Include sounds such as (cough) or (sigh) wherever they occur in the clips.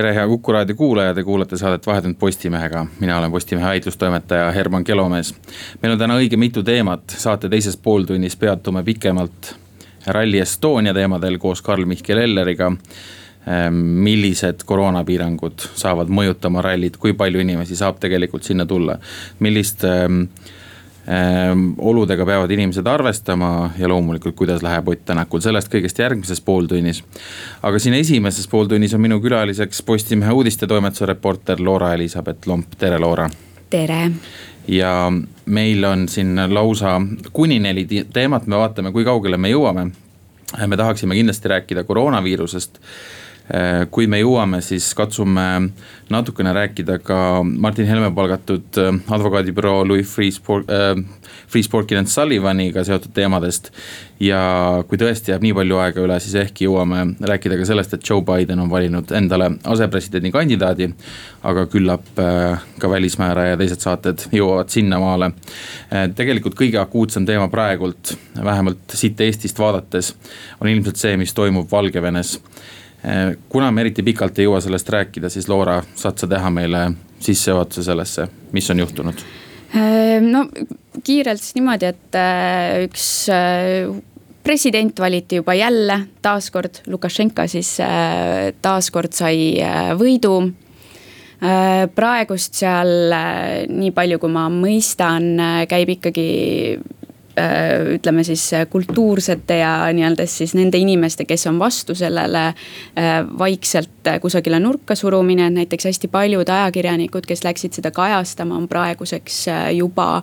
tere, hea Kuku raadio kuulaja, te kuulate saadet Vahetund Postimehega. mina olen Postimehe aitlustoimetaja Herman Kelomees. meil on täna õige mitu teemat, saate teises pooltunnis peatume pikemalt Rally Estonia teemadel koos Karl-Mihkel Elleriga. Ehm, millised koroonapiirangud saavad mõjutama rallit, kui palju inimesi saab tegelikult sinna tulla, millist äh, oludega peavad inimesed arvestama ja loomulikult, kuidas läheb Ott Tänakul, sellest kõigest järgmises pooltunnis. aga siin esimeses pooltunnis on minu külaliseks Postimehe uudistetoimetuse reporter Loora-Elisabeth Lomp, tere Loora. tere. ja meil on siin lausa kuni neli teemat, me vaatame, kui kaugele me jõuame. me tahaksime kindlasti rääkida koroonaviirusest kui me jõuame, siis katsume natukene rääkida ka Martin Helme palgatud äh, advokaadibüroo Louis Freesport äh,, Freesporkin and Sullivaniga seotud teemadest. ja kui tõesti jääb nii palju aega üle, siis ehk jõuame rääkida ka sellest, et Joe Biden on valinud endale asepresidendi kandidaadi. aga küllap äh, ka Välismääraja ja teised saated jõuavad sinnamaale äh,. tegelikult kõige akuutsem teema praegult, vähemalt siit Eestist vaadates, on ilmselt see, mis toimub Valgevenes kuna me eriti pikalt ei jõua sellest rääkida, siis Loora, saad sa teha meile sissejuhatuse sellesse, mis on juhtunud? Eh, no kiirelt siis niimoodi, et eh, üks president valiti juba jälle, taaskord Lukašenka siis taaskord sai võidu. praegust seal, nii palju kui ma mõistan, käib ikkagi Äh, ütleme siis äh, kultuursete ja nii-öelda siis nende inimeste, kes on vastu sellele äh, vaikselt kusagile nurka surumine, et näiteks hästi paljud ajakirjanikud, kes läksid seda kajastama, on praeguseks juba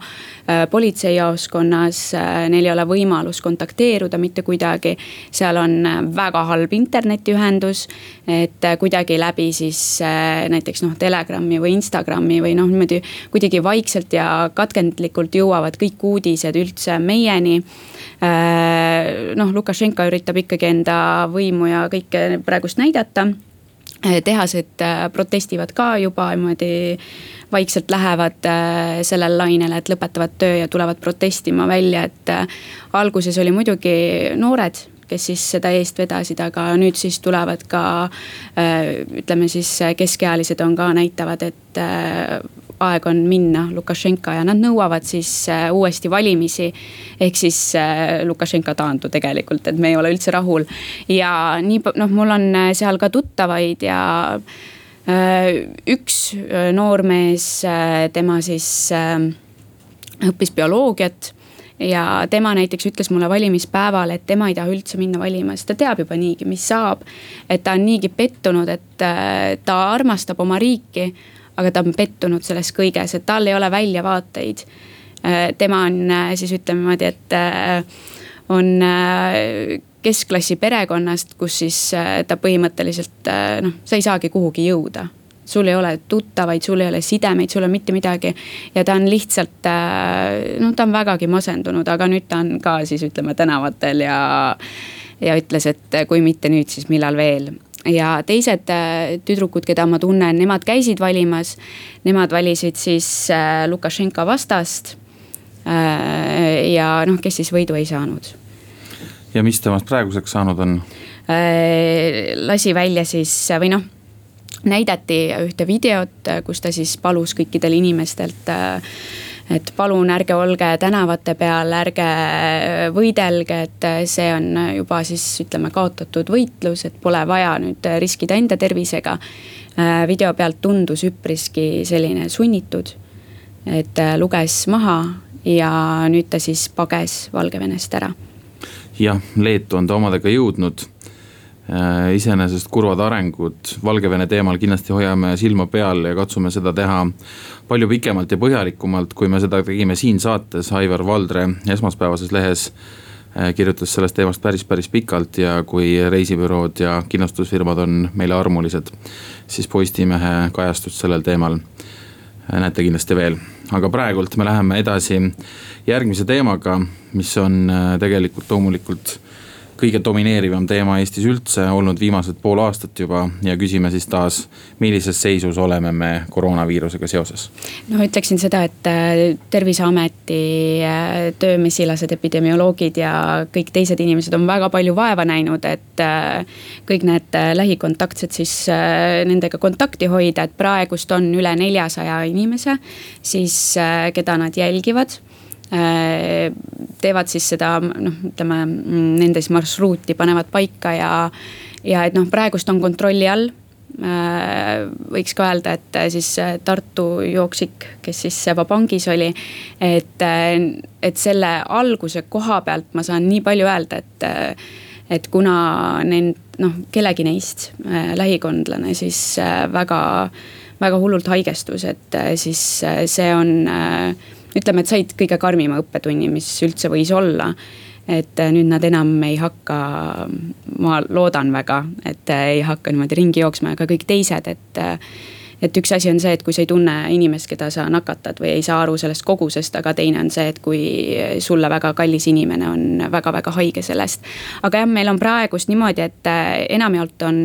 politseijaoskonnas, neil ei ole võimalus kontakteeruda mitte kuidagi. seal on väga halb internetiühendus, et kuidagi läbi siis näiteks noh, Telegrami või Instagrami või noh, niimoodi kuidagi vaikselt ja katkendlikult jõuavad kõik uudised üldse meieni äh, noh, Lukašenka üritab ikkagi enda võimu ja kõike praegust näidata. Äh, tehased äh, protestivad ka juba niimoodi vaikselt lähevad sellel lainel, et lõpetavad töö ja tulevad protestima välja, et alguses oli muidugi noored kes siis seda eest vedasid, aga nüüd siis tulevad ka ütleme siis keskealised on ka, näitavad, et aeg on minna, Lukašenka ja nad nõuavad siis äh, uuesti valimisi. ehk siis äh, Lukašenka taandu tegelikult, et me ei ole üldse rahul ja nii noh, mul on äh, seal ka tuttavaid ja üks noormees, tema siis õppis bioloogiat ja tema näiteks ütles mulle valimispäeval, et tema ei taha üldse minna valima, sest ta teab juba niigi, mis saab. et ta on niigi pettunud, et ta armastab oma riiki, aga ta on pettunud selles kõiges, et tal ei ole väljavaateid. Äh, tema on äh, siis ütleme niimoodi, et äh, on keskklassi perekonnast, kus siis ta põhimõtteliselt noh, sa ei saagi kuhugi jõuda sul ei ole tuttavaid, sul ei ole sidemeid, sul ei ole mitte midagi. ja ta on lihtsalt, noh, ta on vägagi masendunud, aga nüüd ta on ka siis ütleme tänavatel ja. ja ütles, et kui mitte nüüd, siis millal veel ja teised äh, tüdrukud, keda ma tunnen, nemad käisid valimas. Nemad valisid siis äh, Lukašenka vastast. Äh, ja noh, kes siis võidu ei saanud. ja mis temast praeguseks saanud on? lasi välja siis või noh näidati ühte videot, kus ta siis palus kõikidel inimestelt äh, et palun ärge olge tänavate peal, ärge võidelge, et see on juba siis ütleme kaotatud võitlus, et pole vaja nüüd riskida enda tervisega. video pealt tundus üpriski selline sunnitud, et luges maha ja nüüd ta siis pages Valgevenest ära. jah, Leetu on ta omadega jõudnud Äh, iseenesest kurvad arengud Valgevene teemal kindlasti hoiame silma peal ja katsume seda teha palju pikemalt ja põhjalikumalt, kui me seda tegime siin saates. Aivar Valdre esmaspäevases lehes äh, kirjutas sellest teemast päris, päris pikalt ja kui reisibürood ja kindlustusfirmad on meile armulised, siis Postimehe kajastust sellel teemal näete kindlasti veel, aga praegult me läheme edasi järgmise teemaga, mis on tegelikult loomulikult kõige domineerivam teema Eestis üldse olnud viimased pool aastat juba ja küsime siis taas, millises seisus oleme me koroonaviirusega seoses? no ütleksin seda, et äh, terviseameti äh, töömesilased, epidemioloogid ja kõik teised inimesed on väga palju vaeva näinud, et äh, kõik need lähikontaktsed siis nendega kontakti hoida, et praegust on üle neljasaja inimese siis, keda nad jälgivad teevad siis seda noh, ütleme nende siis marsruuti panevad paika ja, ja et noh, praegust on kontrolli all äh, võiks ka öelda, et äh, siis Tartu jooksik, kes siis Vabangis oli. et, et selle alguse koha pealt ma saan nii palju öelda, et, et kuna nend-, noh, kellegi neist lähikondlane siis väga, väga hullult haigestus, et siis see on ütleme, et said kõige karmima õppetunni, mis üldse võis olla. et äh, nüüd nad enam ei hakka, ma loodan väga, et äh, ei hakka niimoodi ringi jooksma, aga kõik teised, et äh, et üks asi on see, et kui sa ei tunne inimest, keda sa nakatad või ei saa aru sellest kogusest, aga teine on see, et kui sulle väga kallis inimene on väga-väga haige sellest. aga jah, meil on praegust niimoodi, et enamjaolt on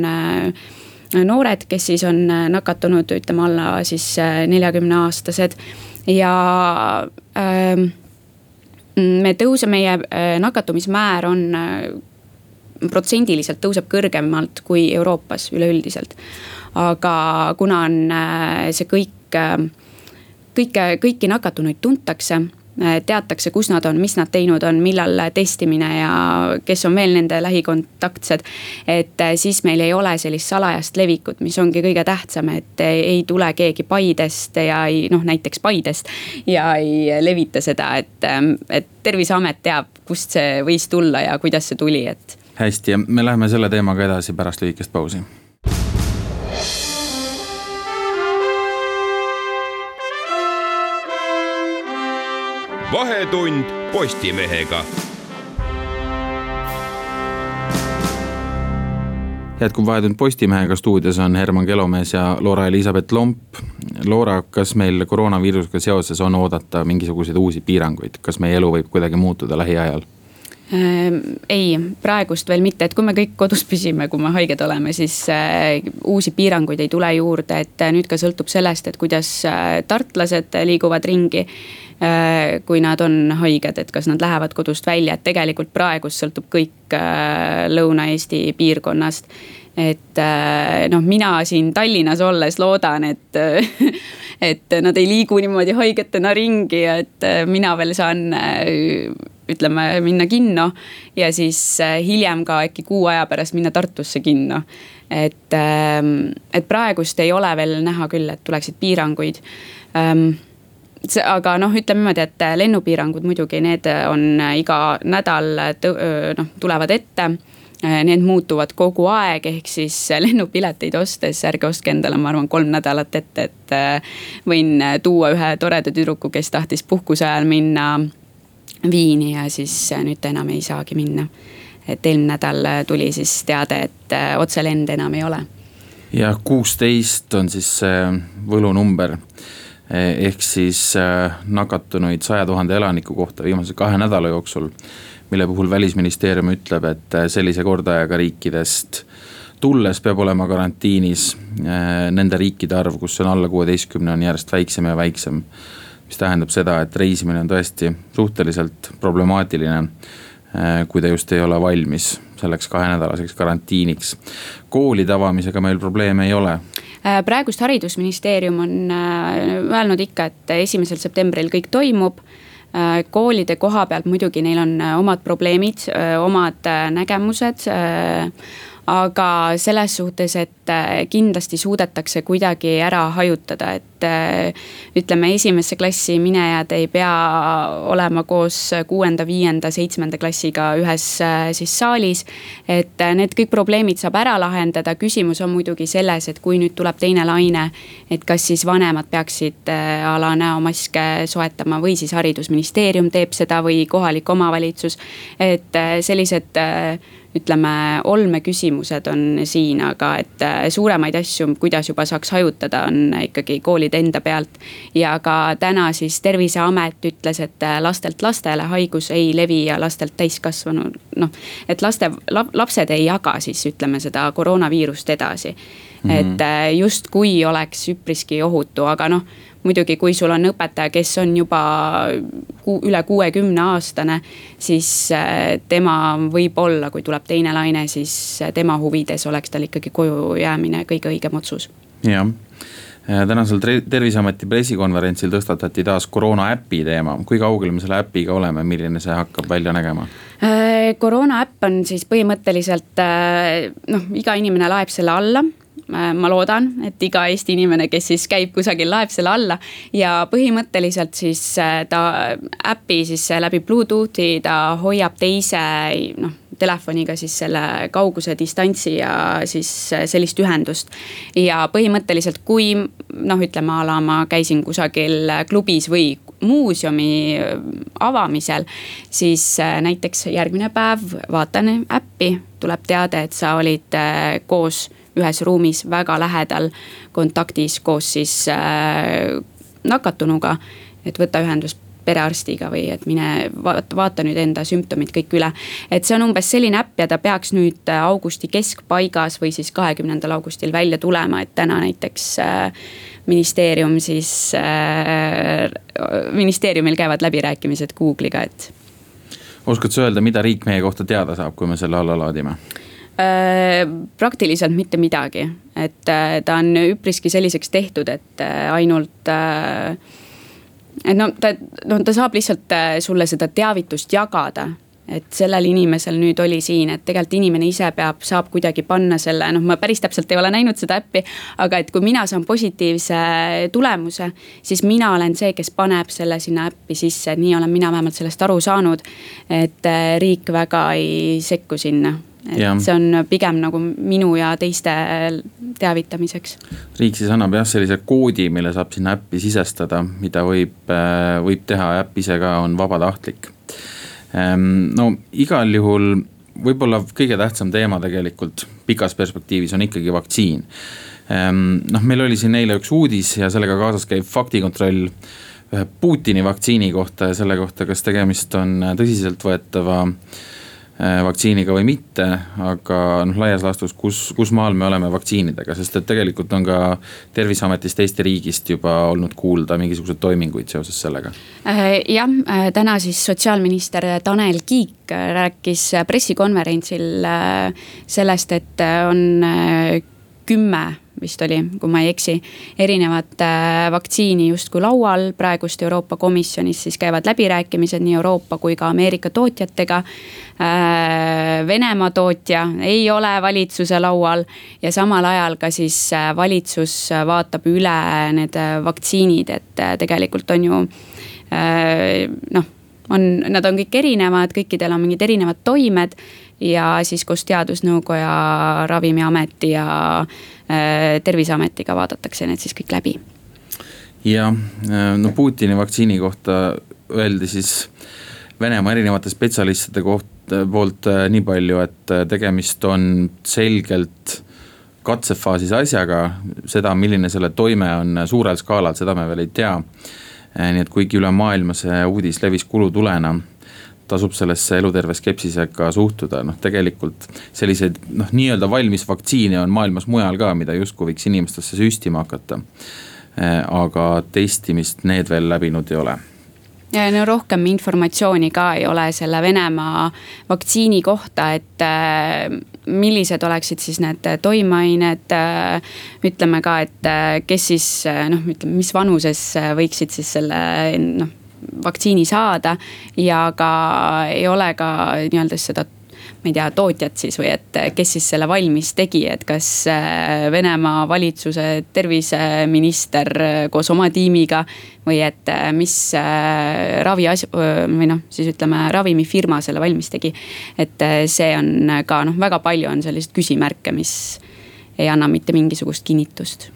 noored, kes siis on nakatunud, ütleme alla siis neljakümne aastased ja äh, me tõuse, meie äh, nakatumismäär on äh, protsendiliselt tõuseb kõrgemalt kui Euroopas üleüldiselt. aga kuna on äh, see kõik, kõike, kõiki nakatunuid tuntakse teatakse, kus nad on, mis nad teinud on, millal testimine ja kes on veel nende lähikontaktsed. et äh, siis meil ei ole sellist salajast levikut, mis ongi kõige tähtsam, et ei tule keegi Paidest ja ei noh, näiteks Paidest. ja ei levita seda, et, ähm, et terviseamet teab, kust see võis tulla ja kuidas see tuli, et. hästi ja me läheme selle teemaga edasi pärast lühikest pausi vahetund Postimehega. jätkub Vahetund Postimehega, stuudios on Herman Kelomees ja Loora-Elisabeth Lomp. Loora, kas meil koroonaviirusega seoses on oodata mingisuguseid uusi piiranguid, kas meie elu võib kuidagi muutuda lähiajal? Ehm, ei, praegust veel mitte, et kui me kõik kodus püsime, kui me haiged oleme, siis äh, uusi piiranguid ei tule juurde, et äh, nüüd ka sõltub sellest, et kuidas äh, tartlased liiguvad ringi. kui nad on haiged, et kas nad lähevad kodust välja, et tegelikult praegust sõltub kõik Lõuna-Eesti piirkonnast. Et noh, mina siin Tallinnas olles loodan, et (laughs) et nad ei liigu niimoodi haigetena ringi. Ja et mina veel saan ütleme, minna kinno. ja siis äh, hiljem ka äkki kuu aja pärast minna Tartusse kinno. et, ähm, et praegust ei ole veel näha küll, et tuleksid piiranguid ähm, see, aga noh, ütleme niimoodi, et lennupiirangud muidugi, need on iga nädal noh, tulevad ette need muutuvad kogu aeg, ehk siis lennupileteid ostes ärge ostke endale, ma arvan, kolm nädalat ette, et äh, võin tuua ühe toreda tüdruku, kes tahtis puhkuse ajal minna Viini ja siis äh, nüüd ta enam ei saagi minna. et eelmine nädal äh, tuli siis teade, et äh, otselende enam ei ole. ja kuusteist on siis see võlunumber ehk siis nakatunuid saja tuhande elaniku kohta viimase kahe nädala jooksul. mille puhul välisministeerium ütleb, et sellise kordajaga riikidest tulles peab olema karantiinis. Nende riikide arv, kus on alla kuueteistkümne, on järjest väiksem ja väiksem mis tähendab seda, et reisimine on tõesti suhteliselt problemaatiline. Äh, kui ta just ei ole valmis selleks kahenädalaseks karantiiniks. koolide avamisega meil probleeme ei ole äh, praegust haridusministeerium on äh, öelnud ikka, et esimesel septembril kõik toimub koolide koha pealt muidugi neil on omad probleemid, omad nägemused aga selles suhtes, et äh, kindlasti suudetakse kuidagi ära hajutada, et äh, ütleme, esimesse klassi minejad ei pea olema koos kuuenda, viienda, seitsmenda klassiga ühes äh, siis saalis. et need kõik probleemid saab ära lahendada, küsimus on muidugi selles, et kui nüüd tuleb teine laine. et kas siis vanemad peaksid a la näomaske soetama või siis haridusministeerium teeb seda või kohalik omavalitsus. et sellised ütleme, olmeküsimused on siin, aga et äh, suuremaid asju, kuidas juba saaks hajutada, on ikkagi koolide enda pealt. ja ka täna siis terviseamet ütles, et äh, lastelt lastele haigus ei levi ja lastelt täiskasvanu, noh. et laste, lapsed ei jaga siis ütleme seda koroonaviirust edasi mm. -hmm. et äh, justkui oleks üpriski ohutu, aga noh muidugi, kui sul on õpetaja, kes on juba ku, üle kuuekümne aastane, siis äh, tema võib-olla, kui tuleb teine laine, siis äh, tema huvides oleks tal ikkagi koju jäämine kõige õigem otsus. jah äh, tänasel terviseameti pressikonverentsil tõstatati taas koroona äpi teema, kui kaugel me selle äpiga oleme, milline see hakkab välja nägema? koroona äpp on siis põhimõtteliselt noh, iga inimene laeb selle alla ma loodan, et iga Eesti inimene, kes siis käib kusagil, laeb selle alla. ja põhimõtteliselt siis äh, ta äpi siis äh, läbi Bluetoothi ta hoiab teise noh telefoniga siis selle kauguse, distantsi ja siis sellist ühendust. ja põhimõtteliselt, kui noh, ütleme a la ma käisin kusagil klubis või muuseumi avamisel, siis näiteks järgmine päev vaatan äppi, tuleb teade, et sa olid koos ühes ruumis väga lähedal kontaktis koos siis äh, nakatunuga. et võta ühendust perearstiga või et mine vaata, vaata nüüd enda sümptomid kõik üle. et see on umbes selline äpp ja ta peaks nüüd äh, augusti keskpaigas või siis kahekümnendal augustil välja tulema, et täna näiteks äh, ministeerium siis äh,, ministeeriumil käivad läbirääkimised Google'iga, et. oskad sa öelda, mida riik meie kohta teada saab, kui me selle alla laadime? Äh, praktiliselt mitte midagi, et äh, ta on üpriski selliseks tehtud, et äh, ainult. et no ta, no ta saab lihtsalt sulle seda teavitust jagada et sellel inimesel nüüd oli siin, et tegelikult inimene ise peab, saab kuidagi panna selle, noh, ma päris täpselt ei ole näinud seda äppi. aga et kui mina saan positiivse tulemuse, siis mina olen see, kes paneb selle sinna äppi sisse, nii olen mina vähemalt sellest aru saanud. et riik väga ei sekku sinna et ja. see on pigem nagu minu ja teiste teavitamiseks. riik siis annab jah sellise koodi, mille saab sinna äppi sisestada, mida võib, äh, võib teha, äpp ise ka on vabatahtlik. Ehm, no igal juhul võib-olla kõige tähtsam teema tegelikult pikas perspektiivis on ikkagi vaktsiin. Ehm, noh, meil oli siin eile üks uudis ja sellega kaasas käib faktikontroll ühe Putini vaktsiini kohta ja selle kohta, kas tegemist on tõsiseltvõetava äh, Äh, vaktsiiniga või mitte, aga noh, laias laastus, kus, kus maal me oleme vaktsiinidega, sest et tegelikult on ka terviseametist Eesti riigist juba olnud kuulda mingisuguseid toiminguid seoses sellega. Äh, jah, äh, täna siis sotsiaalminister Tanel Kiik rääkis pressikonverentsil sellest, et on kümme vist oli, kui ma ei eksi, erinevat äh, vaktsiini justkui laual, praegust Euroopa Komisjonis siis käivad läbirääkimised nii Euroopa kui ka Ameerika tootjatega. Äh, Venemaa tootja ei ole valitsuse laual ja samal ajal ka siis äh, valitsus vaatab üle need vaktsiinid, et tegelikult on ju noh on, nad on kõik erinevad, kõikidel on mingid erinevad toimed ja siis koos teadusnõukoja, ravimiameti ja äh, terviseametiga vaadatakse need siis kõik läbi. jah, äh, no Putini vaktsiini kohta öeldi siis Venemaa erinevate spetsialistide koht, poolt äh, nii palju, et äh, tegemist on selgelt katsefaasis asjaga, seda, milline selle toime on suurel skaalal, seda me veel ei tea. Nii et kuigi üle maailma see uudis levis kulutulena tasub sellesse eluterve skepsisega suhtuda, noh tegelikult selliseid noh, nii-öelda valmis vaktsiine on maailmas mujal ka, mida justkui võiks inimestesse süstima hakata. Eh, aga testimist need veel läbinud ei ole ja no rohkem informatsiooni ka ei ole selle Venemaa vaktsiini kohta, et äh, millised oleksid siis need toimeained äh,. ütleme ka, et äh, kes siis noh, ütleme, mis vanuses võiksid siis selle noh vaktsiini saada. ja ka ei ole ka nii-öelda seda ma ei tea, tootjat siis või et kes siis selle valmis tegi, et kas äh, Venemaa valitsuse terviseminister äh, koos oma tiimiga. või et mis ravi as- või noh, siis ütleme ravimifirma selle valmis tegi. et see on ka noh, väga palju on selliseid küsimärke, mis ei anna mitte mingisugust kinnitust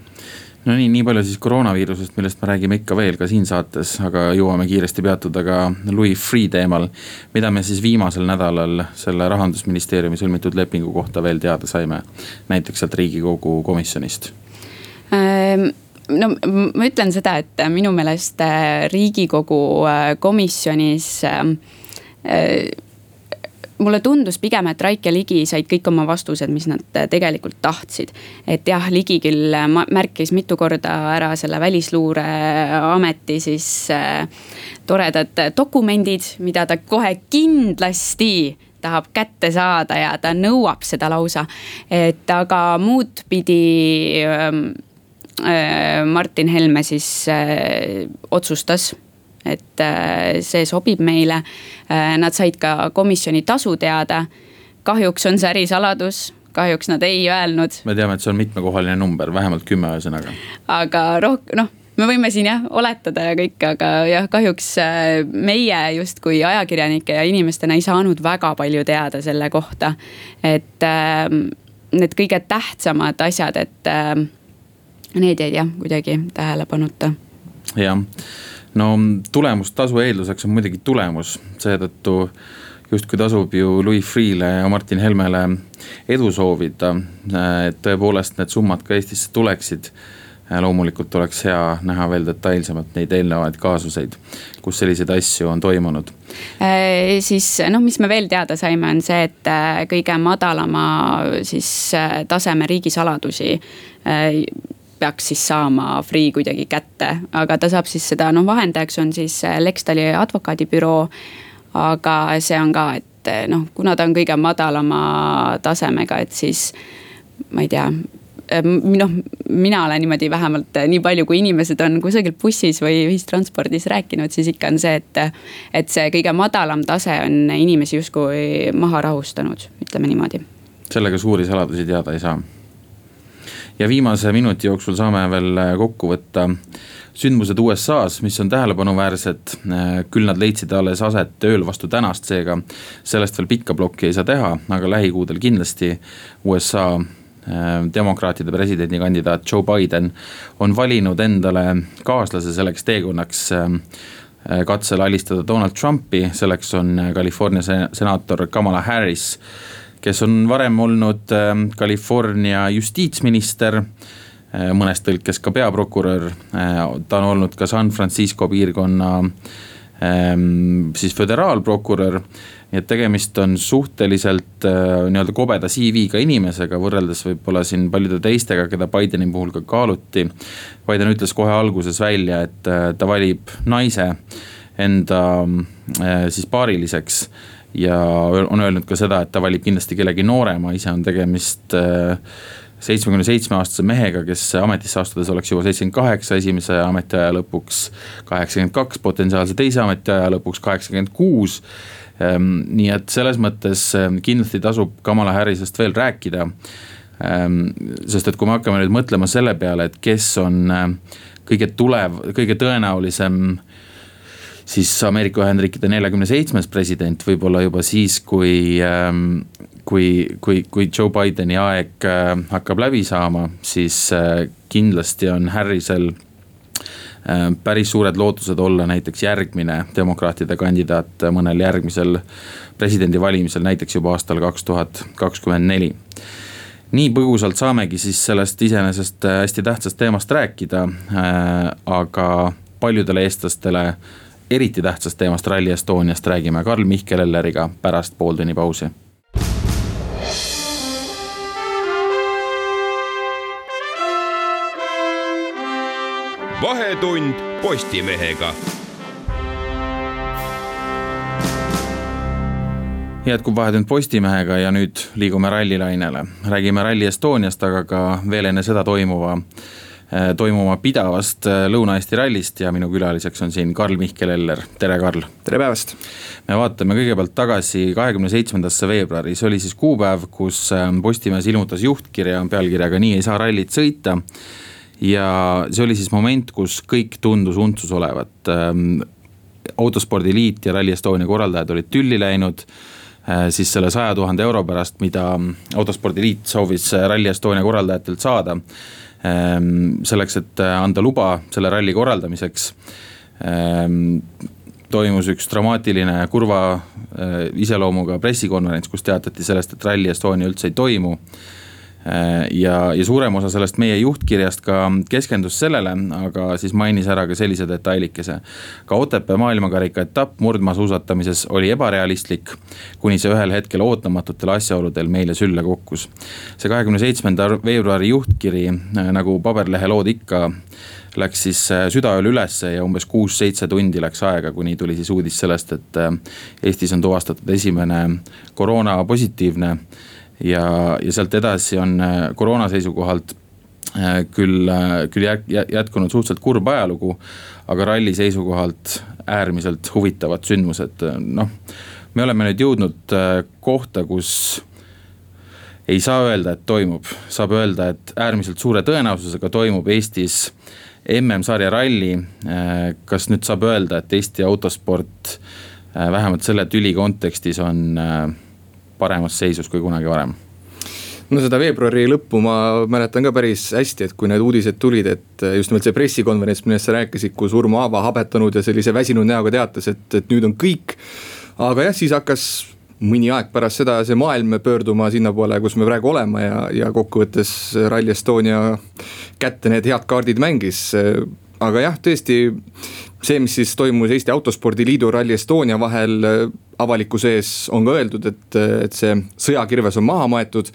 no nii, nii palju siis koroonaviirusest, millest me räägime ikka veel ka siin saates, aga jõuame kiiresti peatuda ka Louis Freeh teemal. mida me siis viimasel nädalal selle rahandusministeeriumi sõlmitud lepingu kohta veel teada saime, näiteks sealt riigikogu komisjonist ähm no ma ütlen seda, et minu meelest äh, riigikogu äh, komisjonis äh, mulle tundus pigem, et Raik ja Ligi said kõik oma vastused, mis nad tegelikult tahtsid. et jah, Ligi küll märkis mitu korda ära selle välisluureameti siis äh, toredad dokumendid, mida ta kohe kindlasti tahab kätte saada ja ta nõuab seda lausa. et aga muud pidi äh, Martin Helme siis äh, otsustas et äh, see sobib meile. Äh, nad said ka komisjoni tasu teada. kahjuks on see ärisaladus kahjuks nad ei öelnud. me teame, et see on mitmekohaline number, vähemalt kümme ühesõnaga. aga rohkem, noh, me võime siin jah oletada ja kõik, aga jah, kahjuks äh, meie justkui ajakirjanike ja inimestena ei saanud väga palju teada selle kohta. et need kõige tähtsamad asjad, et need jäid jah, kuidagi tähelepanuta. jah no tulemustasu eelduseks on muidugi tulemus, seetõttu justkui tasub ju Louis Freeh'le ja Martin Helmele edu soovida. et tõepoolest need summad ka Eestisse tuleksid. loomulikult oleks hea näha veel detailsemalt neid eelnevaid kaasuseid, kus selliseid asju on toimunud äh,. siis noh, mis me veel teada saime, on see, et äh, kõige madalama siis äh, taseme riigisaladusi peaks siis saama Freeh kuidagi kätte, aga ta saab siis seda, noh vahendajaks on siis äh, Lextali advokaadibüroo. aga see on ka, et äh, noh, kuna ta on kõige madalama tasemega, et siis ma ei tea äh, noh, mina olen niimoodi vähemalt nii palju, kui inimesed on kusagil bussis või ühistranspordis rääkinud, siis ikka on see, et. et see kõige madalam tase on inimesi justkui maha rahustanud, ütleme niimoodi. sellega suuri saladusi teada ei saa ja viimase minuti jooksul saame veel äh, kokku võtta sündmused USA-s, mis on tähelepanuväärsed. Äh, küll nad leidsid alles aset ööl vastu tänast, seega sellest veel pikka plokki ei saa teha, aga lähikuudel kindlasti USA äh, demokraatide presidendikandidaat Joe Biden on valinud endale kaaslase selleks teekonnaks katsel alistada Donald Trumpi, selleks on California senaator Kamala Harris kes on varem olnud ähm, California justiitsminister äh, mõnes tõlkes ka peaprokurör, äh, ta on olnud ka San Francisco piirkonna ähm, siis föderaalprokurör. nii et tegemist on suhteliselt äh, nii-öelda kobeda CV-ga inimesega, võrreldes võib-olla siin paljude teistega, keda Bideni puhul ka kaaluti. Biden ütles kohe alguses välja, et ta valib naise enda siis paariliseks ja on öelnud ka seda, et ta valib kindlasti kellegi noorema, ise on tegemist äh, seitsmekümne seitsme aastase mehega, kes ametisse astudes oleks juba seitsekümmend kaheksa esimese ametiaja lõpuks, kaheksakümmend kaks potentsiaalse teise ametiaja lõpuks, kaheksakümmend kuus. Ähm, nii et selles mõttes ähm, kindlasti tasub Kamala Harrisest veel rääkida. Ähm, sest et kui me hakkame nüüd mõtlema selle peale, et kes on kõige tulev, kõige tõenäolisem siis Ameerika Ühendriikide neljakümne seitsmes president võib-olla juba siis, kui ähm, kui, kui, kui Joe Bideni aeg äh, hakkab läbi saama, siis äh, kindlasti on Harrisel äh, päris suured lootused olla näiteks järgmine demokraatide kandidaat mõnel järgmisel presidendivalimisel, näiteks juba aastal kaks tuhat kakskümmend neli. Nii põgusalt saamegi siis sellest iseenesest hästi tähtsast teemast rääkida, aga paljudele eestlastele eriti tähtsast teemast Rally Estoniast räägime Karl Mihkel Elleriga pärast pooltunni pausi. vahetund Postimehega jätkub Vahetund Postimehega ja nüüd liigume rallilainele. räägime Rally Estoniast, aga ka veel enne seda toimuva toimuma pidavast äh, Lõuna-Eesti rallist ja minu külaliseks on siin Karl-Mihkel Eller, tere Karl. tere päevast. me vaatame kõigepealt tagasi kahekümne seitsmendasse veebruari, see oli siis kuupäev, kus äh, Postimees ilmutas juhtkirja pealkirjaga Nii ei saa rallit sõita. ja see oli siis moment, kus kõik tundus untsus olevat. Ähm, autospordiliit ja Rally Estonia korraldajad olid tülli läinud siis selle saja tuhande euro pärast, mida autospordiliit soovis Rally Estonia korraldajatelt saada selleks, et anda luba selle ralli korraldamiseks ehm, toimus üks dramaatiline kurva iseloomuga pressikonverents, kus teatati sellest, et Rally Estonia üldse ei toimu. Äh, ja, ja suurem osa sellest meie juhtkirjast ka keskendus sellele, aga siis mainis ära ka sellise detailikese. ka Otepää maailmakarika etapp murdmaasuusatamises oli ebarealistlik, kuni see ühel hetkel ootamatutel asjaoludel meile sülle kukkus. see kahekümne seitsmenda veebruari juhtkiri, äh, nagu paberlehelood ikka läks siis äh, südaööl ülesse ja umbes kuus-seitse tundi läks aega, kuni tuli siis uudis sellest, et Eestis on tuvastatud esimene koroona positiivne ja, ja sealt edasi on äh, koroona seisukohalt äh, küll, äh, küll jätkunud suhteliselt kurb ajalugu, aga ralli seisukohalt äärmiselt huvitavad sündmused, noh. me oleme nüüd jõudnud kohta, kus ei saa öelda, et toimub, saab öelda, et äärmiselt suure tõenäosusega toimub Eestis MM-sarja ralli. kas nüüd saab öelda, et Eesti autosport vähemalt selle tüli kontekstis on paremas seisus kui kunagi varem no seda veebruari lõppu ma mäletan ka päris hästi, et kui need uudised tulid, et just nimelt see pressikonverents, millest sa rääkisid, kus Urmo Aava habetanud ja sellise väsinud näoga teatas, et, et nüüd on kõik. aga jah, siis hakkas mõni aeg pärast seda see maailm pöörduma sinnapoole, kus me praegu oleme ja, ja kokkuvõttes Rally Estonia kätte need head kaardid mängis. Aga jah, tõesti see, mis siis toimus Eesti Autospordi Liidu Rally Estonia vahel avalikkuse ees on ka öeldud, et, et see sõjakirves on maha maetud.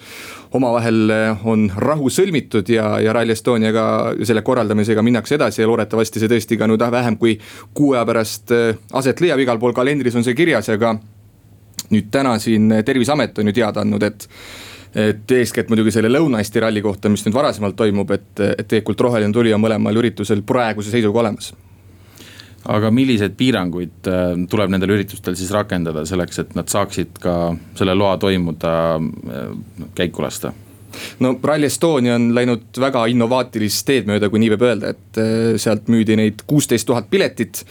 omavahel on rahu sõlmitud ja, ja Rally Estoniaga, selle korraldamisega minnakse edasi ja loodetavasti see tõesti ka nüüd vähem kui kuu aja pärast aset leiab, igal pool kalendris on see kirjas ja ka nüüd täna siin terviseamet on ju teada andnud, et et eeskätt muidugi selle Lõuna-Eesti ralli kohta, mis nüüd varasemalt toimub, et, et tegelikult roheline tuli on mõlemal üritusel praeguse seisuga olemas aga milliseid piiranguid äh, tuleb nendel üritustel siis rakendada selleks, et nad saaksid ka selle loa toimuda äh, käiku lasta? no Rally Estonia on läinud väga innovaatilist teed mööda, kui nii võib öelda, et äh, sealt müüdi neid kuusteist tuhat piletit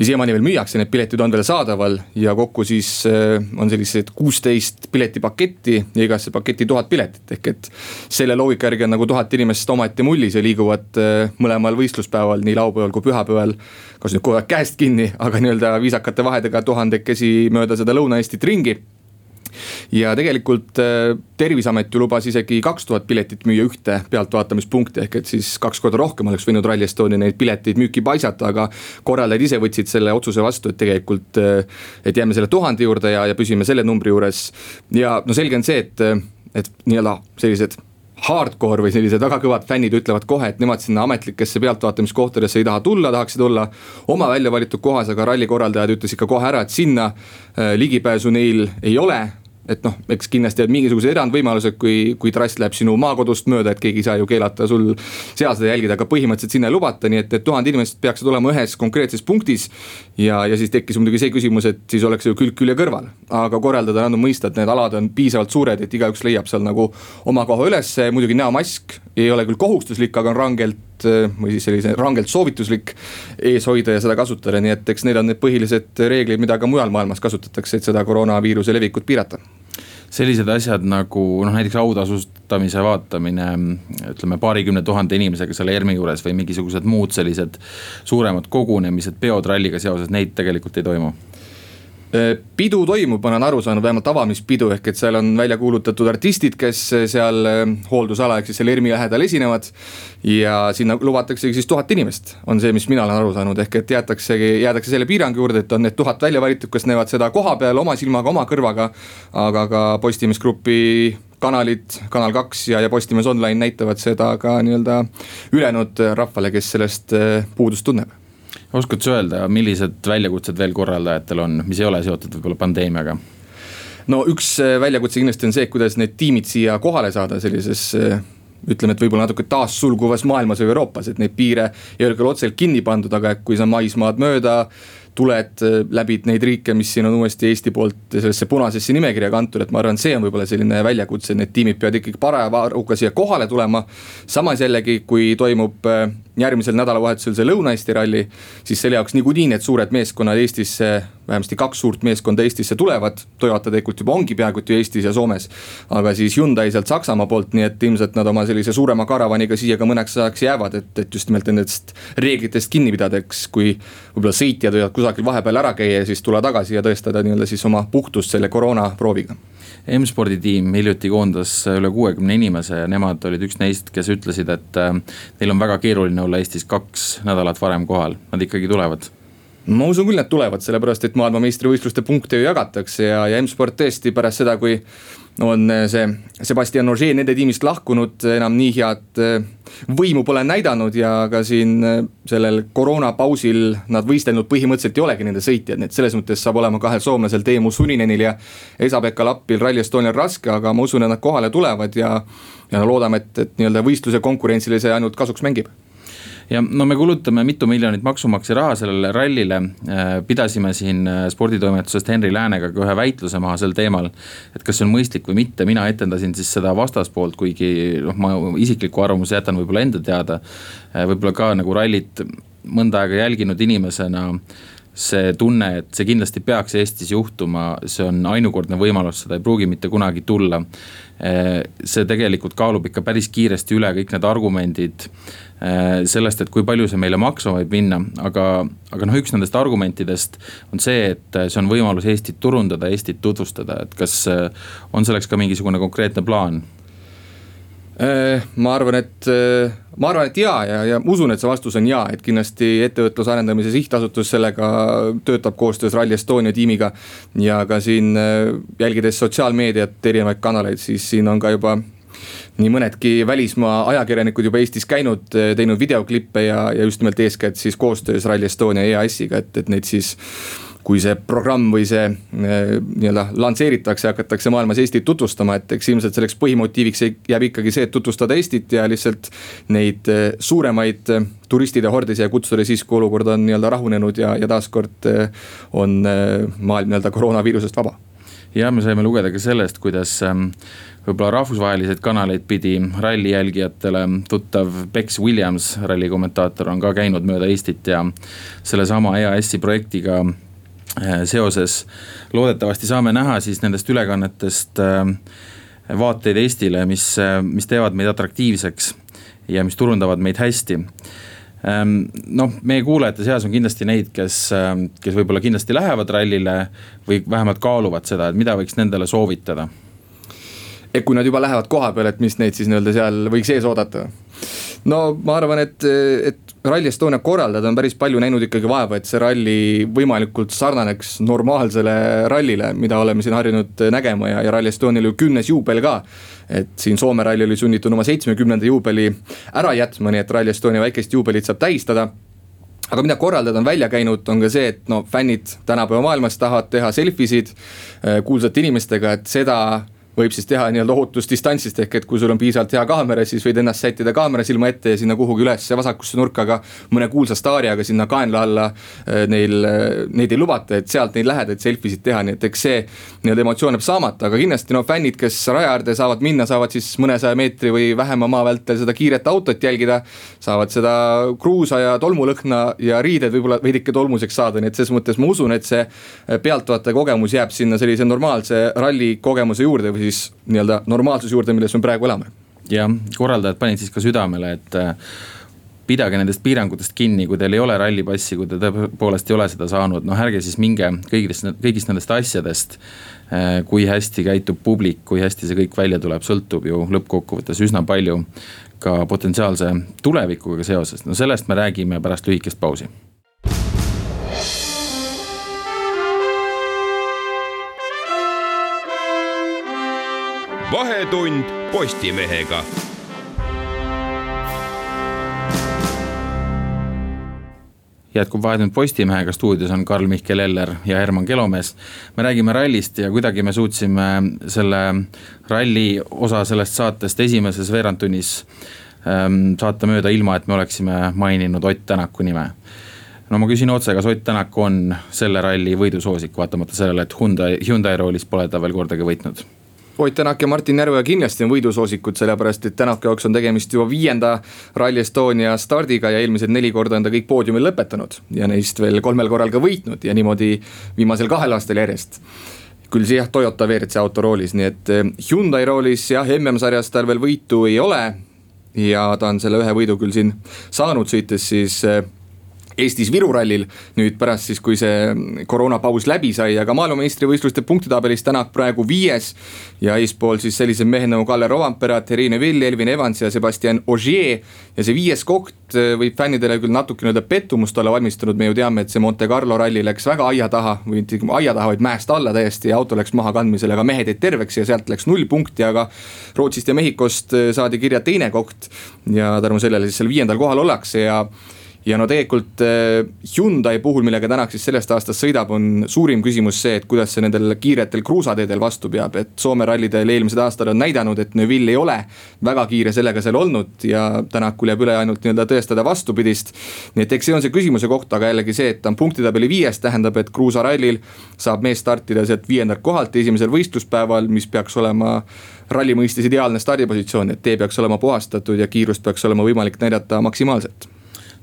ja siiamaani veel müüakse, need piletid on veel saadaval ja kokku siis äh, on sellised kuusteist piletipaketti ja igasse paketti tuhat piletit, ehk et. selle loogika järgi on nagu tuhat inimest omaette mullis ja liiguvad äh, mõlemal võistluspäeval, nii laupäeval kui pühapäeval. kas nüüd kogu aeg käest kinni, aga nii-öelda viisakate vahedega tuhandekesi mööda seda Lõuna-Eestit ringi ja tegelikult äh, terviseamet ju lubas isegi kaks tuhat piletit müüa ühte pealtvaatamispunkti, ehk et siis kaks korda rohkem oleks võinud Rally Estonia neid pileteid müüki paisata, aga. korraldajad ise võtsid selle otsuse vastu, et tegelikult, äh, et jääme selle tuhande juurde ja, ja püsime selle numbri juures. ja no selge on see, et, et nii-öelda sellised hardcore või sellised väga kõvad fännid ütlevad kohe, et nemad sinna ametlikesse pealtvaatamiskohtadesse ei taha tulla, tahaksid olla oma välja valitud kohas, aga ralli korraldajad ütlesid ka kohe ära, et sinna äh, ligipääsu neil ei ole et noh, eks kindlasti on mingisugused erandvõimalused, kui, kui trass läheb sinu maakodust mööda, et keegi ei saa ju keelata sul seal seda jälgida, aga põhimõtteliselt sinna ei lubata, nii et, et tuhat inimest peaksid olema ühes konkreetses punktis. ja, ja siis tekkis muidugi see küsimus, et siis oleks ju külg külje kõrval, aga korraldada on andnud mõista, et need alad on piisavalt suured, et igaüks leiab seal nagu oma koha ülesse, muidugi näomask ei ole küll kohustuslik, aga on rangelt või siis sellise rangelt soovituslik ees hoida ja seda kasutada, nii et eks need on need põhilised reeglid, mida ka mujal maailmas kasutatakse, et seda koroonaviiruse levikut piirata sellised asjad nagu noh, näiteks autasustamise vaatamine ütleme paarikümne tuhande inimesega seal ERM-i juures või mingisugused muud sellised suuremad kogunemised, peod ralliga seoses, neid tegelikult ei toimu pidu toimub, ma olen aru saanud, vähemalt avamispidu, ehk et seal on välja kuulutatud artistid, kes seal äh, hooldusala ehk siis seal ERMi lähedal esinevad. ja sinna luvataksegi siis tuhat inimest, on see, mis mina olen aru saanud, ehk et jäetaksegi, jäädakse selle piirangu juurde, et on need tuhat välja valitud, kes näevad seda koha peal oma silmaga, oma kõrvaga. aga ka Postimees Grupi kanalid, Kanal kaks ja, ja Postimees Online näitavad seda ka nii-öelda ülejäänud rahvale, kes sellest äh, puudust tunneb oskad sa öelda, millised väljakutsed veel korraldajatel on, mis ei ole seotud võib-olla pandeemiaga? no üks äh, väljakutse kindlasti on see, kuidas need tiimid siia kohale saada sellises äh, ütleme, et võib-olla natuke taassulguvas maailmas või Euroopas, et neid piire ei ole küll otseselt kinni pandud, aga kui sa maismaad mööda tuled, äh, läbid neid riike, mis siin on uuesti Eesti poolt sellesse punasesse nimekirja kantud, et ma arvan, see on võib-olla selline väljakutse, need tiimid peavad ikkagi paraja varuga siia kohale tulema. samas jällegi, kui toimub järgmisel nädalavahetusel see Lõuna-Eesti ralli. siis selle jaoks niikuinii need suured meeskonnad Eestisse, vähemasti kaks suurt meeskonda Eestisse tulevad. Toyota tegelikult juba ongi peaaegu et ju Eestis ja Soomes. aga siis Hyundai sealt Saksamaa poolt, nii et ilmselt nad oma sellise suurema karavaniga siia ka mõneks ajaks jäävad, et, et just nimelt nendest reeglitest kinni pidada, eks kui. võib-olla sõitjad võivad kusagil vahepeal ära käia ja siis tulla tagasi ja tõestada nii-öelda siis oma puhtust selle koroonaprooviga M-spordi tiim hiljuti koondas üle kuuekümne inimese ja nemad olid üks neist, kes ütlesid, et äh, neil on väga keeruline olla Eestis kaks nädalat varem kohal, nad ikkagi tulevad ma usun küll, et tulevad, sellepärast et maailmameistrivõistluste punkte ju jagatakse ja, ja M-sport tõesti pärast seda, kui on see Sebastian Ogier nende tiimist lahkunud, enam nii head eh, võimu pole näidanud ja ka siin eh, sellel koroonapausil nad võistelnud põhimõtteliselt ei olegi nende sõitjad, nii et selles mõttes saab olema kahel soomlasel Teemu Suninenil ja Esa-Pekka Lappil Rally Estonial raske, aga ma usun, et nad kohale tulevad ja. ja loodame, et, et nii-öelda võistluse konkurentsile see ainult kasuks mängib ja no me kulutame mitu miljonit maksumaksja raha sellele rallile. Äh, pidasime siin äh, sporditoimetusest Henri Läänega ka ühe väitluse maha sel teemal. et kas see on mõistlik või mitte, mina etendasin siis seda vastaspoolt, kuigi noh, ma isikliku arvamuse jätan võib-olla enda teada. Äh, võib-olla ka nagu rallit mõnda aega jälginud inimesena see tunne, et see kindlasti peaks Eestis juhtuma, see on ainukordne võimalus, seda ei pruugi mitte kunagi tulla. see tegelikult kaalub ikka päris kiiresti üle kõik need argumendid Äh, sellest, et kui palju see meile maksma võib minna, aga, aga noh, üks nendest argumentidest on see, et see on võimalus Eestit turundada, Eestit tutvustada, et kas äh, on selleks ka mingisugune konkreetne plaan? Äh, ma arvan, et, ma arvan, et ja, ja, ja usun, et see vastus on ja, et kindlasti ettevõtluse arendamise sihtasutus sellega töötab koostöös Rally Estonia tiimiga. ja ka siin jälgides sotsiaalmeediat, erinevaid kanaleid, siis siin on ka juba nii mõnedki välismaa ajakirjanikud juba Eestis käinud, teinud videoklippe ja, ja just nimelt eeskätt siis koostöös Rally Estonia EAS-iga, et, et neid siis kui see programm või see eh, nii-öelda lansseeritakse, hakatakse maailmas Eestit tutvustama, et eks ilmselt selleks põhimotiiviks jääb ikkagi see, et tutvustada Eestit ja lihtsalt neid eh, suuremaid turistide hordis ja kutsuda siis, kui olukord on nii-öelda rahunenud ja, ja taaskord on maailm nii-öelda koroonaviirusest vaba. ja me saime lugeda ka sellest, kuidas ähm, võib-olla rahvusvahelised kanaleid pidi ralli jälgijatele tuttav Bex Williams, ralli kommentaator, on ka käinud mööda Eestit ja sellesama EAS-i projektiga äh, seoses loodetavasti saame näha siis nendest ülekannetest äh, vaateid Eestile, mis, äh, mis teevad meid atraktiivseks ja mis turundavad meid hästi. Ähm, noh, meie kuulajate seas on kindlasti neid, kes, kes võib-olla kindlasti lähevad rallile või vähemalt kaaluvad seda, et mida võiks nendele soovitada et kui nad juba lähevad koha peale, et mis neid siis nii-öelda seal võiks ees oodata? no ma arvan, et, et Rally Estonia korraldajad on päris palju näinud ikkagi vaeva, et see ralli võimalikult sarnaneks normaalsele rallile, mida oleme siin harjunud nägema ja, ja Rally Estonial ju kümnes juubel ka. et siin Soome ralli oli sunnitud oma seitsmekümnenda juubeli ära jätma, nii et Rally Estonia väikest juubelit saab tähistada aga mida korraldajad on välja käinud, on ka see, et no fännid tänapäeva maailmas tahavad teha selfie sid äh, kuulsate inimestega, et seda võib siis teha nii-öelda ohutusdistantsist, ehk et kui sul on piisavalt hea kaamera, siis võid ennast sättida kaamera silma ette ja sinna kuhugi ülesse vasakusse nurka ka mõne kuulsa staari, aga sinna kaenla alla äh, neil, äh, neid ei lubata, et sealt neid lähedaid selfie sid teha, nii et eks see nii-öelda emotsioon jääb saamata, aga kindlasti no fännid, kes raja äärde saavad minna, saavad siis mõnesaja meetri või vähema maa vältel seda kiiret autot jälgida. saavad seda kruusa ja tolmulõhna ja riided võib-olla veidike tolmuseks saada, nii et selles mõttes ma usun, et see pealtvaataja kogemus jääb sinna sellise normaalse ralli kogemuse juurde või siis nii-öelda normaalsuse juurde, milles me praegu elame. jah, korraldajad panid siis ka südamele, et äh, pidage nendest piirangutest kinni, kui teil ei ole rallipassi, kui te tõepoolest ei ole seda saanud, noh ärge siis minge kõigist, kõigist nendest asjadest. Äh, kui hästi käitub publik, kui hästi see kõik välja tuleb, sõltub ju lõppkokkuvõttes üsna palju ka potentsiaalse tulevikuga seoses, no sellest me räägime pärast lühikest pausi vahetund Postimehega jätkub Vahetund Postimehega, stuudios on Karl-Mihkel Eller ja Herman Kelomees. me räägime rallist ja kuidagi me suutsime selle ralli osa sellest saatest esimeses veerandtunnis ähm, saata mööda, ilma et me oleksime maininud Ott Tänaku nime. no ma küsin otse, kas Ott Tänak on selle ralli võidusoosik, vaatamata sellele, et Hyundai, Hyundai roolis pole ta veel kordagi võitnud Ott Tänak ja Martin Järveoja kindlasti on võidusoosikud, sellepärast et Tänaku jaoks on tegemist juba viienda Rally Estonia stardiga ja eelmised neli korda on ta kõik poodiumil lõpetanud. ja neist veel kolmel korral ka võitnud ja niimoodi viimasel kahel aastal järjest küll see jah, Toyota WRC auto roolis, nii et eh, Hyundai roolis jah, MM-sarjas tal veel võitu ei ole. ja ta on selle ühe võidu küll siin saanud, sõites siis eh, Eestis Viru rallil. nüüd pärast siis, kui see koroonapaus läbi sai, aga maailmameistrivõistluste punktitabelis Tänak praegu viies. ja eespool siis sellised mehed nagu Kalle Rovampera, Thierry Neuville, Elvin Evans ja Sebastian Ogier. ja see viies koht eh, võib fännidele küll natuke nii-öelda pettumust olla valmistanud, me ju teame, et see Monte Carlo ralli läks väga aia taha või mitte aia taha, vaid mäest alla täiesti ja auto läks maha kandmisele, aga mehed jäid terveks ja sealt läks null punkti, aga. Rootsist ja Mehhikost eh, saadi kirja teine koht ja tänu sellele siis seal viiendal kohal ollakse ja ja no tegelikult äh, Hyundai puhul, millega Tänak siis sellest aastast sõidab, on suurim küsimus see, et kuidas see nendel kiiretel kruusateedel vastu peab, et Soome rallidel eelmised aastad on näidanud, et Neville ei ole väga kiire sellega seal olnud ja Tänakul jääb üle ainult nii-öelda tõestada vastupidist. nii et eks see on see küsimuse koht, aga jällegi see, et ta on punktitabeli viies, tähendab, et kruusarallil saab mees startida sealt viiendalt kohalt esimesel võistluspäeval, mis peaks olema ralli mõistes ideaalne stardipositsioon, et tee peaks olema puhastatud ja kiirust peaks olema võimalik näidata maksimaalselt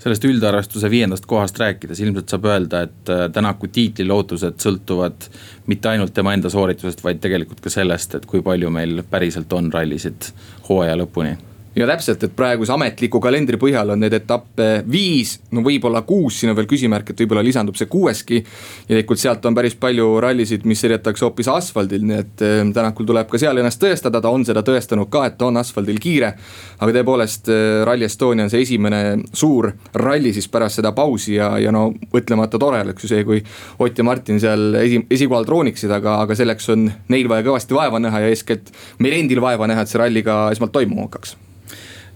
sellest üldarvestuse viiendast kohast rääkides ilmselt saab öelda, et äh, Tänaku tiitlilootused sõltuvad mitte ainult tema enda sooritusest, vaid tegelikult ka sellest, et kui palju meil päriselt on rallisid hooaja lõpuni ja täpselt, et praeguse ametliku kalendri põhjal on neid etappe viis, no võib-olla kuus, siin on veel küsimärk, et võib-olla lisandub see kuueski. ja tegelikult sealt on päris palju rallisid, mis sõidetakse hoopis asfaldil, nii et eh, Tänakul tuleb ka seal ennast tõestada, ta on seda tõestanud ka, et ta on asfaldil kiire. aga tõepoolest eh, Rally Estonia on see esimene suur ralli siis pärast seda pausi ja, ja no mõtlemata tore oleks ju see, kui Ott ja Martin seal esi, esikohal trooniksid, aga, aga selleks on neil vaja kõvasti vaeva näha ja eeskätt meil endil vaeva näha, et see ralli ka esmalt toimuma hakkaks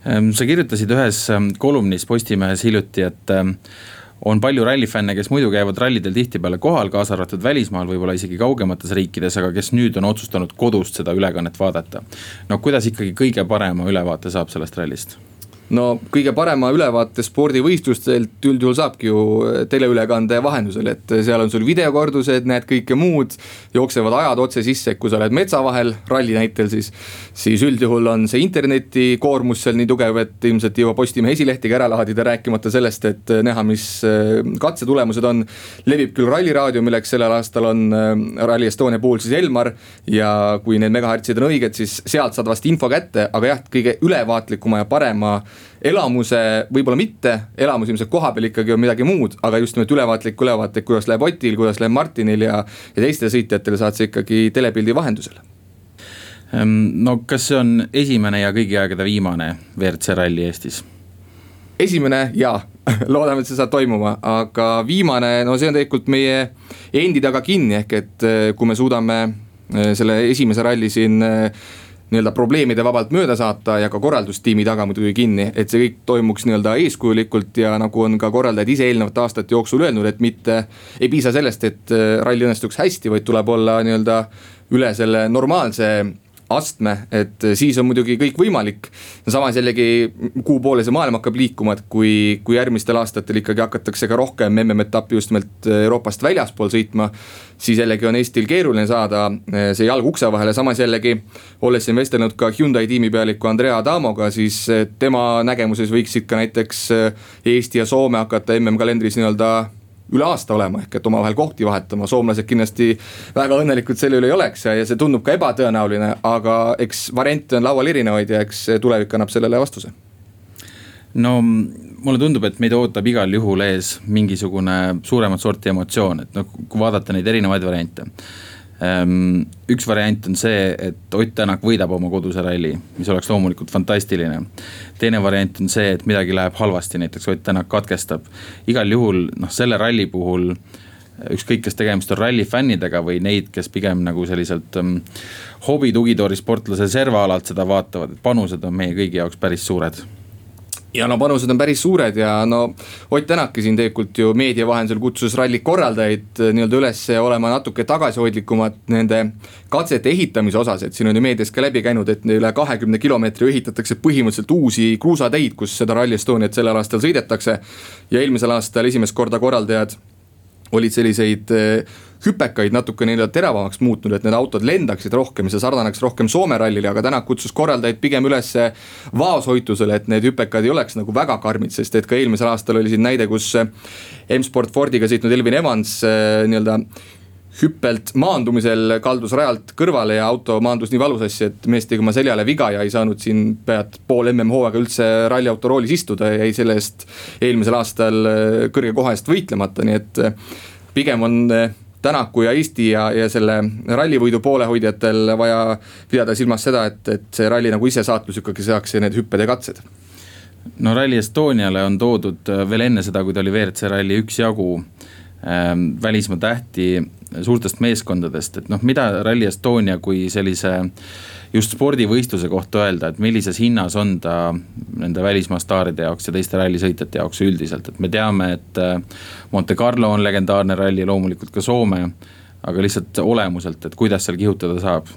sa kirjutasid ühes ehm, kolumnis Postimehes hiljuti, et ehm, on palju rallifänne, kes muidu käivad rallidel tihtipeale kohal, kaasa arvatud välismaal, võib-olla isegi kaugemates riikides, aga kes nüüd on otsustanud kodust seda ülekannet vaadata. no kuidas ikkagi kõige parema ülevaate saab sellest rallist? No kõige parema ülevaate spordivõistlustelt üldjuhul saabki ju eh, teleülekande vahendusel, et eh, seal on sul videokordused, näed kõike muud. jooksevad ajad otse sisse, kui sa oled metsa vahel, ralli näitel siis. siis üldjuhul on see interneti koormus seal nii tugev, et ilmselt ei jõua Postimehe esilehtegi ära laadida, rääkimata sellest, et eh, näha, mis katse tulemused on. levib küll ralliraadio, milleks sellel aastal on Rally Estonia puhul siis Elmar. ja kui need megahertsid on õiged, siis sealt saad vast info kätte, aga jah, kõige ülevaatlikuma ja parema elamuse võib-olla mitte, elamus ilmselt kohapeal ikkagi on midagi muud, aga just nimelt ülevaatlik ülevaate, kuidas läheb Otil, kuidas läheb Martinil ja, ja teistel sõitjatel saad sa ikkagi telepildi vahendusel ehm, no kas see on esimene ja kõigi aegade viimane WRC ralli Eestis? esimene jaa, (laughs) loodame, et see saab toimuma, aga viimane, no see on tegelikult meie endi taga kinni, ehk et eh, kui me suudame eh, selle esimese ralli siin eh, nii-öelda probleemide vabalt mööda saata ja ka korraldustiimi taga muidugi kinni, et see kõik toimuks nii-öelda eeskujulikult ja nagu on ka korraldajad ise eelnevate aastate jooksul öelnud, et mitte. ei piisa sellest, et äh, ralli õnnestuks hästi, vaid tuleb olla nii-öelda üle selle normaalse astme, et siis on muidugi kõik võimalik. samas jällegi, kuhu poole see maailm hakkab liikuma, et kui, kui järgmistel aastatel ikkagi hakatakse ka rohkem MM-etappi just nimelt Euroopast väljaspool sõitma. siis jällegi on Eestil keeruline saada eh, see jalg ukse vahele, samas jällegi. olles siin vestelnud ka Hyundai tiimipealiku Andrea Adamoga, siis eh, tema nägemuses võiksid ka näiteks eh, Eesti ja Soome hakata MM-kalendris nii-öelda üle aasta olema, ehk et omavahel kohti vahetama, soomlased kindlasti väga õnnelikud selle üle ei oleks ja, ja see tundub ka ebatõenäoline, aga eks variante on laual erinevaid ja eks tulevik annab sellele vastuse. No mulle tundub, et meid ootab igal juhul ees mingisugune suuremat sorti emotsioon, et noh, kui vaadata neid erinevaid variante üks variant on see, et Ott Tänak võidab oma koduse ralli, mis oleks loomulikult fantastiline. teine variant on see, et midagi läheb halvasti, näiteks Ott Tänak katkestab. igal juhul noh, selle ralli puhul ükskõik, kas tegemist on ralli fännidega või neid, kes pigem nagu selliselt um, hobi tugitooli sportlase servaalalt seda vaatavad, et panused on meie kõigi jaoks päris suured ja no panused on päris suured ja no Ott Tänakki siin tegelikult ju meedia vahendusel kutsus ralli korraldajaid äh, nii-öelda üles olema natuke tagasihoidlikumad nende katsete ehitamise osas, et siin on ju meedias ka läbi käinud, et üle kahekümne kilomeetri ehitatakse põhimõtteliselt uusi kruusateid, kus seda Rally Estoniat sellel aastal sõidetakse. ja eelmisel aastal esimest korda korraldajad olid selliseid hüpekaid natuke nii-öelda teravamaks muutnud, et need autod lendaksid rohkem see sarnaneks rohkem Soome rallile, aga Tänak kutsus korraldajaid pigem üles vaoshoitusele, et need hüpekad ei oleks nagu väga karmid, sest et ka eelmisel aastal oli siin näide, kus M-Sport Fordiga sõitnud Elvin Evans äh, nii-öelda hüppelt maandumisel kaldus rajalt kõrvale ja auto maandus nii valusasti, et mees tegi oma seljale viga ja ei saanud siin pead pool MM-hooaega üldse ralliauto roolis istuda ja jäi selle eest eelmisel aastal äh, kõrge koha eest võitlemata, nii et äh, pigem on Tänaku ja Eesti ja, ja selle rallivõidu poolehoidjatel vaja pidada silmas seda, et, et see ralli nagu ise saatus ikkagi saaks ja need hüpped ja katsed. No Rally Estoniale on toodud äh, veel enne seda, kui ta oli WRC ralli üksjagu ähm, välismaa tähti suurtest meeskondadest, et noh, mida Rally Estonia kui sellise just spordivõistluse kohta öelda, et millises hinnas on ta nende välismaa staaride jaoks ja teiste rallisõitjate jaoks üldiselt, et me teame, et äh, Monte Carlo on legendaarne ralli, loomulikult ka Soome. aga lihtsalt olemuselt, et kuidas seal kihutada saab?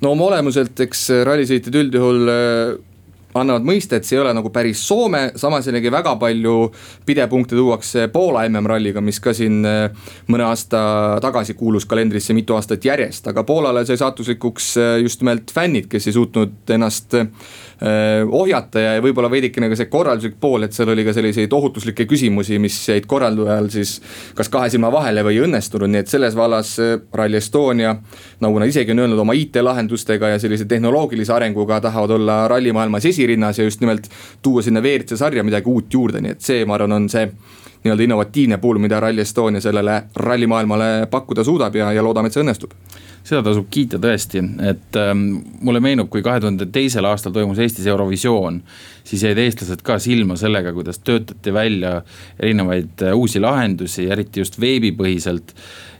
no oma olemuselt, eks rallisõitjad üldjuhul äh, annavad mõista, et see ei ole nagu päris Soome, samas jällegi väga palju pidepunkte tuuakse Poola MM-ralliga, mis ka siin äh, mõne aasta tagasi kuulus kalendrisse mitu aastat järjest, aga Poolale sai saatuslikuks äh, just nimelt fännid, kes ei suutnud ennast Äh, ohjata ja võib-olla veidikene ka see korralduslik pool, et seal oli ka selliseid ohutuslikke küsimusi, mis jäid korraldajal siis kas kahe silma vahele või ei õnnestunud, nii et selles vallas Rally Estonia. nagu nad isegi on öelnud, oma IT-lahendustega ja sellise tehnoloogilise arenguga tahavad olla rallimaailmas esirinnas ja just nimelt tuua sinna WRC sarja midagi uut juurde, nii et see, ma arvan, on see nii-öelda innovatiivne pool, mida Rally Estonia sellele rallimaailmale pakkuda suudab ja, ja loodame, et see õnnestub seda tasub kiita tõesti, et ähm, mulle meenub, kui kahe tuhande teisel aastal toimus Eestis Eurovisioon. siis jäid eestlased ka silma sellega, kuidas töötati välja erinevaid äh, uusi lahendusi, eriti just veebipõhiselt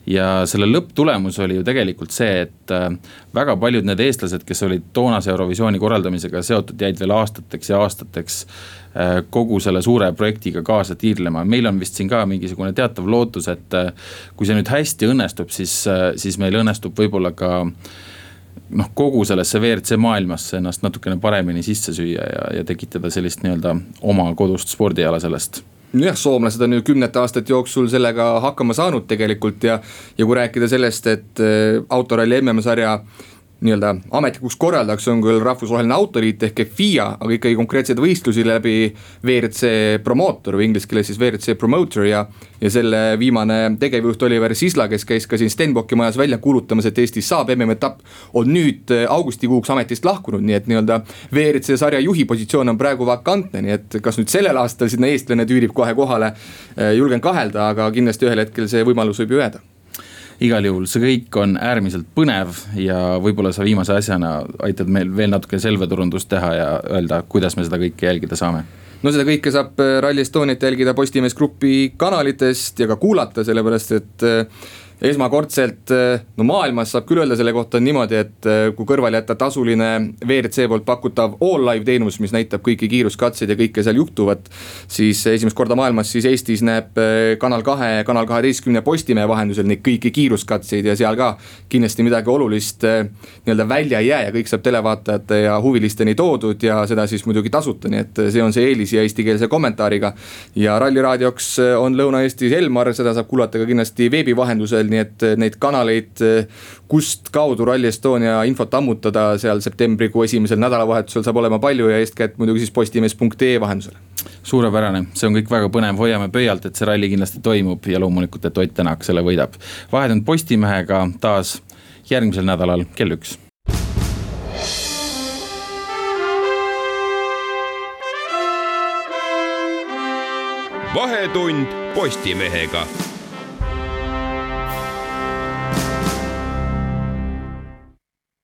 ja selle lõpptulemus oli ju tegelikult see, et äh, väga paljud need eestlased, kes olid toonase Eurovisiooni korraldamisega seotud, jäid veel aastateks ja aastateks äh, kogu selle suure projektiga kaasa tiirlema, meil on vist siin ka mingisugune teatav lootus, et kui see nüüd hästi õnnestub, siis, siis meil õnnestub võib-olla ka noh, kogu sellesse WRC maailmasse ennast natukene paremini sisse süüa ja, ja tekitada sellist nii-öelda oma kodust spordiala sellest. Nojah, soomlased on ju kümnete aastate jooksul sellega hakkama saanud tegelikult ja, ja kui rääkida sellest, et äh, autoralli MM-sarja nii-öelda ametlikuks korraldajaks on küll rahvusvaheline autoliit ehk FIA, aga ikkagi konkreetseid võistlusi läbi WRC promootor või inglise keeles siis WRC promoter ja. ja selle viimane tegevjuht Oliver Sisla, kes käis ka siin Stenbocki majas välja kuulutamas, et Eestis saab MM-etapp. on nüüd äh, augustikuuks ametist lahkunud, nii et nii-öelda WRC sarja juhi positsioon on praegu vakantne, nii et kas nüüd sellel aastal sinna eestlane tüürib kohe kohale. Äh, julgen kahelda, aga kindlasti ühel hetkel see võimalus võib ju jääda igal juhul see kõik on äärmiselt põnev ja võib-olla sa viimase asjana aitad meil veel natuke selveturundust teha ja öelda, kuidas me seda kõike jälgida saame. No seda kõike saab äh, Rally Estoniat jälgida Postimees Grupi kanalitest ja ka kuulata, sellepärast et äh, esmakordselt eh, no maailmas saab küll öelda selle kohta niimoodi, et eh, kui kõrvale jätta tasuline WRC poolt pakutav all live teenus, mis näitab kõiki kiiruskatseid ja kõike seal juhtuvat. siis esimest korda maailmas siis Eestis näeb eh, Kanal kahe ja Kanal kaheteistkümne Postimehe vahendusel neid kõiki kiiruskatseid ja seal ka kindlasti midagi olulist nii-öelda välja ei jää ja kõik saab televaatajate ja huvilisteni toodud ja seda siis muidugi tasuta, nii et see on see eelis ja eestikeelse kommentaariga. ja Ralli raadioks on Lõuna-Eestis Elmar, seda saab kuulata ka kindlasti veebi vahendusel veel, nii et eh, neid kanaleid, eh, kust kaudu Rally Estonia infot ammutada seal septembrikuu esimesel nädalavahetusel saab olema palju ja eeskätt muidugi siis postimees.ee vahendusel. suurepärane, see on kõik väga põnev, hoiame pöialt, et see ralli kindlasti toimub ja loomulikult, et Ott Tänak selle võidab. vahetund Postimehega taas järgmisel nädalal kell üks vahetund Postimehega